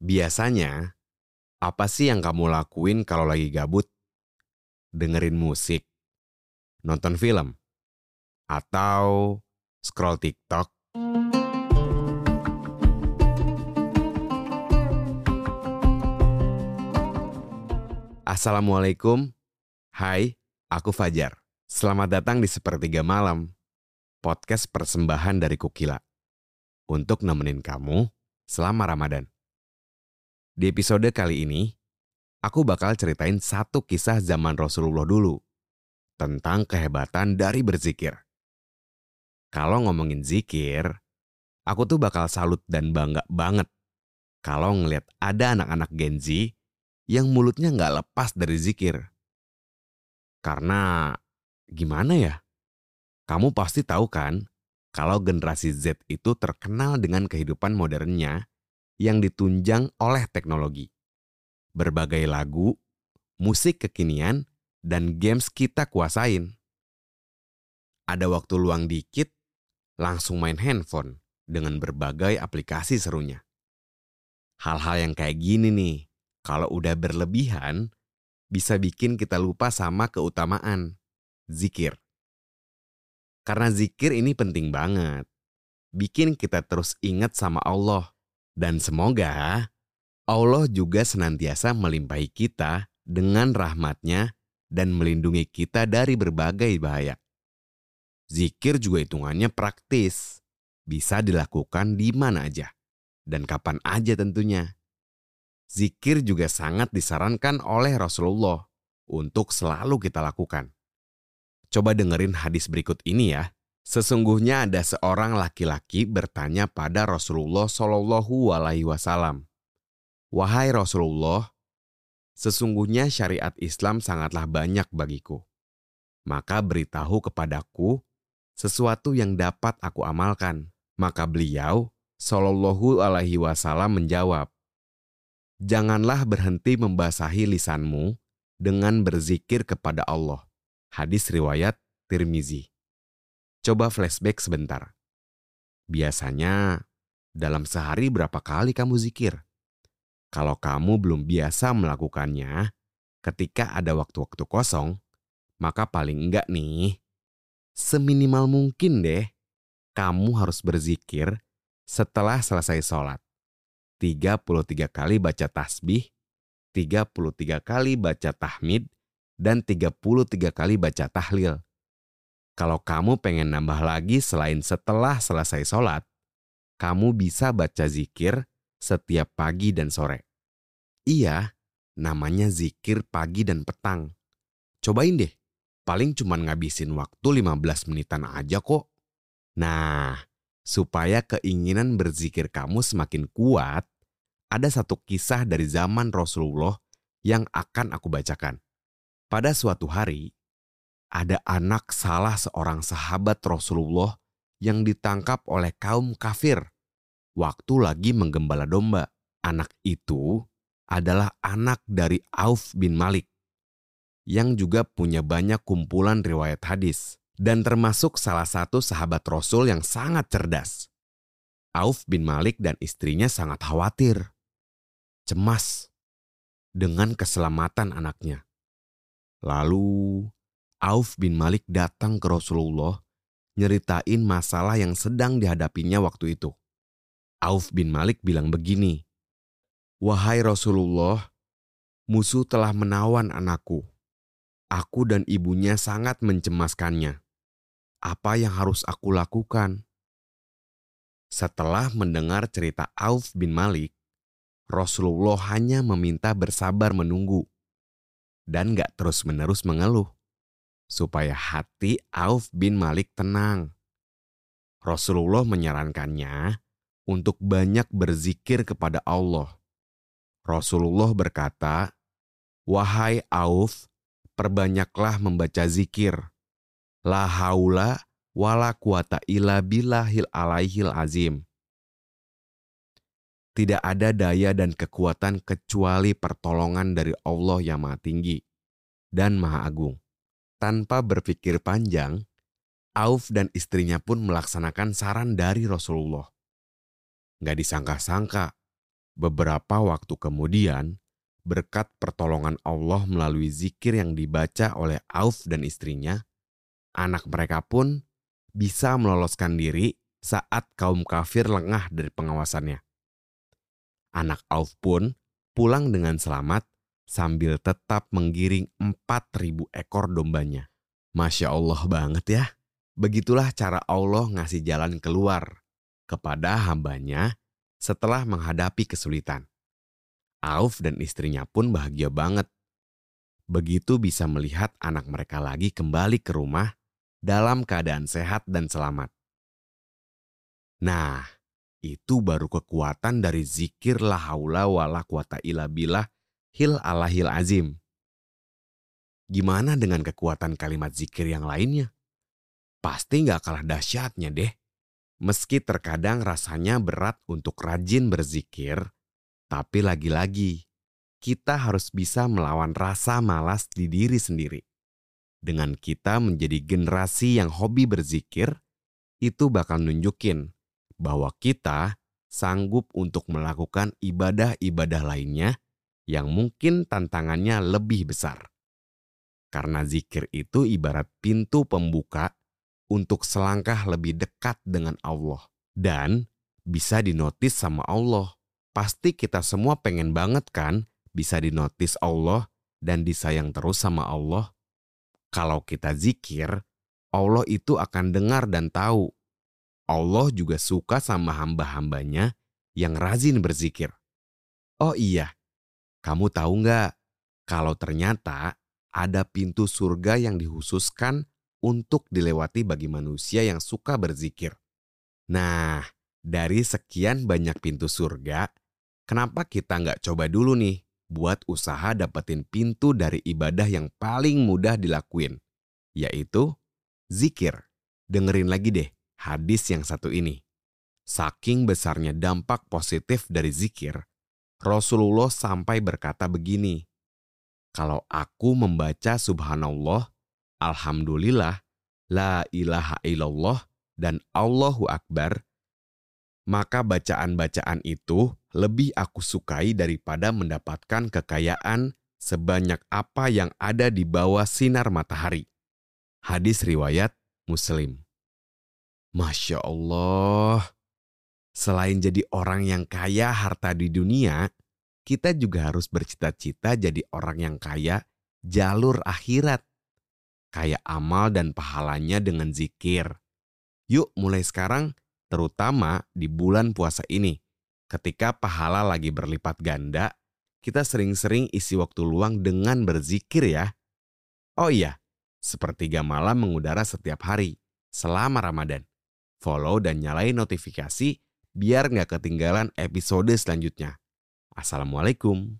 Biasanya, apa sih yang kamu lakuin kalau lagi gabut? Dengerin musik, nonton film, atau scroll TikTok? Assalamualaikum. Hai, aku Fajar. Selamat datang di Sepertiga Malam, podcast persembahan dari Kukila. Untuk nemenin kamu selama Ramadan. Di episode kali ini, aku bakal ceritain satu kisah zaman Rasulullah dulu tentang kehebatan dari berzikir. Kalau ngomongin zikir, aku tuh bakal salut dan bangga banget kalau ngeliat ada anak-anak Gen Z yang mulutnya nggak lepas dari zikir. Karena gimana ya? Kamu pasti tahu kan kalau generasi Z itu terkenal dengan kehidupan modernnya yang ditunjang oleh teknologi. Berbagai lagu, musik kekinian, dan games kita kuasain. Ada waktu luang dikit, langsung main handphone dengan berbagai aplikasi serunya. Hal-hal yang kayak gini nih, kalau udah berlebihan, bisa bikin kita lupa sama keutamaan, zikir. Karena zikir ini penting banget. Bikin kita terus ingat sama Allah dan semoga Allah juga senantiasa melimpahi kita dengan rahmatnya dan melindungi kita dari berbagai bahaya. Zikir juga hitungannya praktis, bisa dilakukan di mana aja, dan kapan aja tentunya. Zikir juga sangat disarankan oleh Rasulullah untuk selalu kita lakukan. Coba dengerin hadis berikut ini ya. Sesungguhnya ada seorang laki-laki bertanya pada Rasulullah Shallallahu Alaihi Wasallam, "Wahai Rasulullah, sesungguhnya syariat Islam sangatlah banyak bagiku. Maka beritahu kepadaku sesuatu yang dapat aku amalkan." Maka beliau Shallallahu Alaihi Wasallam menjawab, "Janganlah berhenti membasahi lisanmu dengan berzikir kepada Allah." Hadis riwayat Tirmizi. Coba flashback sebentar. Biasanya, dalam sehari berapa kali kamu zikir? Kalau kamu belum biasa melakukannya, ketika ada waktu-waktu kosong, maka paling enggak nih, seminimal mungkin deh, kamu harus berzikir setelah selesai sholat. 33 kali baca tasbih, 33 kali baca tahmid, dan 33 kali baca tahlil. Kalau kamu pengen nambah lagi selain setelah selesai sholat, kamu bisa baca zikir setiap pagi dan sore. Iya, namanya zikir pagi dan petang. Cobain deh, paling cuma ngabisin waktu 15 menitan aja kok. Nah, supaya keinginan berzikir kamu semakin kuat, ada satu kisah dari zaman Rasulullah yang akan aku bacakan. Pada suatu hari, ada anak salah seorang sahabat Rasulullah yang ditangkap oleh kaum kafir waktu lagi menggembala domba. Anak itu adalah anak dari Auf bin Malik yang juga punya banyak kumpulan riwayat hadis dan termasuk salah satu sahabat Rasul yang sangat cerdas. Auf bin Malik dan istrinya sangat khawatir, cemas dengan keselamatan anaknya. Lalu Auf bin Malik datang ke Rasulullah nyeritain masalah yang sedang dihadapinya waktu itu. Auf bin Malik bilang begini, Wahai Rasulullah, musuh telah menawan anakku. Aku dan ibunya sangat mencemaskannya. Apa yang harus aku lakukan? Setelah mendengar cerita Auf bin Malik, Rasulullah hanya meminta bersabar menunggu dan gak terus-menerus mengeluh supaya hati Auf bin Malik tenang. Rasulullah menyarankannya untuk banyak berzikir kepada Allah. Rasulullah berkata, "Wahai Auf, perbanyaklah membaca zikir. La haula wala quwata illa billahil alaihil azim." Tidak ada daya dan kekuatan kecuali pertolongan dari Allah yang Maha Tinggi dan Maha Agung. Tanpa berpikir panjang, Auf dan istrinya pun melaksanakan saran dari Rasulullah. Gak disangka-sangka, Beberapa waktu kemudian, berkat pertolongan Allah melalui zikir yang dibaca oleh Auf dan istrinya, anak mereka pun bisa meloloskan diri saat kaum kafir lengah dari pengawasannya. Anak Auf pun pulang dengan selamat sambil tetap menggiring 4.000 ekor dombanya. Masya Allah banget ya. Begitulah cara Allah ngasih jalan keluar kepada hambanya setelah menghadapi kesulitan. Auf dan istrinya pun bahagia banget. Begitu bisa melihat anak mereka lagi kembali ke rumah dalam keadaan sehat dan selamat. Nah, itu baru kekuatan dari zikir la haula wa la quwata illa billah hil alahil azim. Gimana dengan kekuatan kalimat zikir yang lainnya? Pasti nggak kalah dahsyatnya deh. Meski terkadang rasanya berat untuk rajin berzikir, tapi lagi-lagi kita harus bisa melawan rasa malas di diri sendiri. Dengan kita menjadi generasi yang hobi berzikir, itu bakal nunjukin bahwa kita sanggup untuk melakukan ibadah-ibadah lainnya yang mungkin tantangannya lebih besar. Karena zikir itu ibarat pintu pembuka untuk selangkah lebih dekat dengan Allah. Dan bisa dinotis sama Allah. Pasti kita semua pengen banget kan bisa dinotis Allah dan disayang terus sama Allah. Kalau kita zikir, Allah itu akan dengar dan tahu. Allah juga suka sama hamba-hambanya yang rajin berzikir. Oh iya, kamu tahu nggak kalau ternyata ada pintu surga yang dikhususkan untuk dilewati bagi manusia yang suka berzikir. Nah, dari sekian banyak pintu surga, kenapa kita nggak coba dulu nih buat usaha dapetin pintu dari ibadah yang paling mudah dilakuin, yaitu zikir. Dengerin lagi deh hadis yang satu ini. Saking besarnya dampak positif dari zikir, Rasulullah sampai berkata begini, "Kalau aku membaca Subhanallah, Alhamdulillah, La ilaha illallah, dan Allahu Akbar, maka bacaan-bacaan itu lebih aku sukai daripada mendapatkan kekayaan sebanyak apa yang ada di bawah sinar matahari." Hadis riwayat Muslim. Masya Allah, Selain jadi orang yang kaya harta di dunia, kita juga harus bercita-cita jadi orang yang kaya jalur akhirat. Kaya amal dan pahalanya dengan zikir. Yuk mulai sekarang, terutama di bulan puasa ini. Ketika pahala lagi berlipat ganda, kita sering-sering isi waktu luang dengan berzikir ya. Oh iya, sepertiga malam mengudara setiap hari selama Ramadan. Follow dan nyalain notifikasi biar nggak ketinggalan episode selanjutnya. Assalamualaikum.